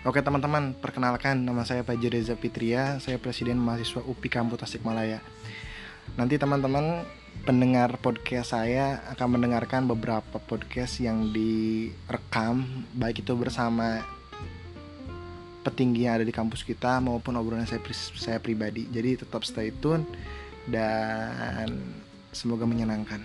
Oke teman-teman, perkenalkan nama saya Pak Reza Fitria, saya Presiden Mahasiswa UPI Kampus Tasikmalaya. Nanti teman-teman pendengar podcast saya akan mendengarkan beberapa podcast yang direkam, baik itu bersama petinggi yang ada di kampus kita maupun obrolan saya, saya pribadi. Jadi tetap stay tune dan semoga menyenangkan.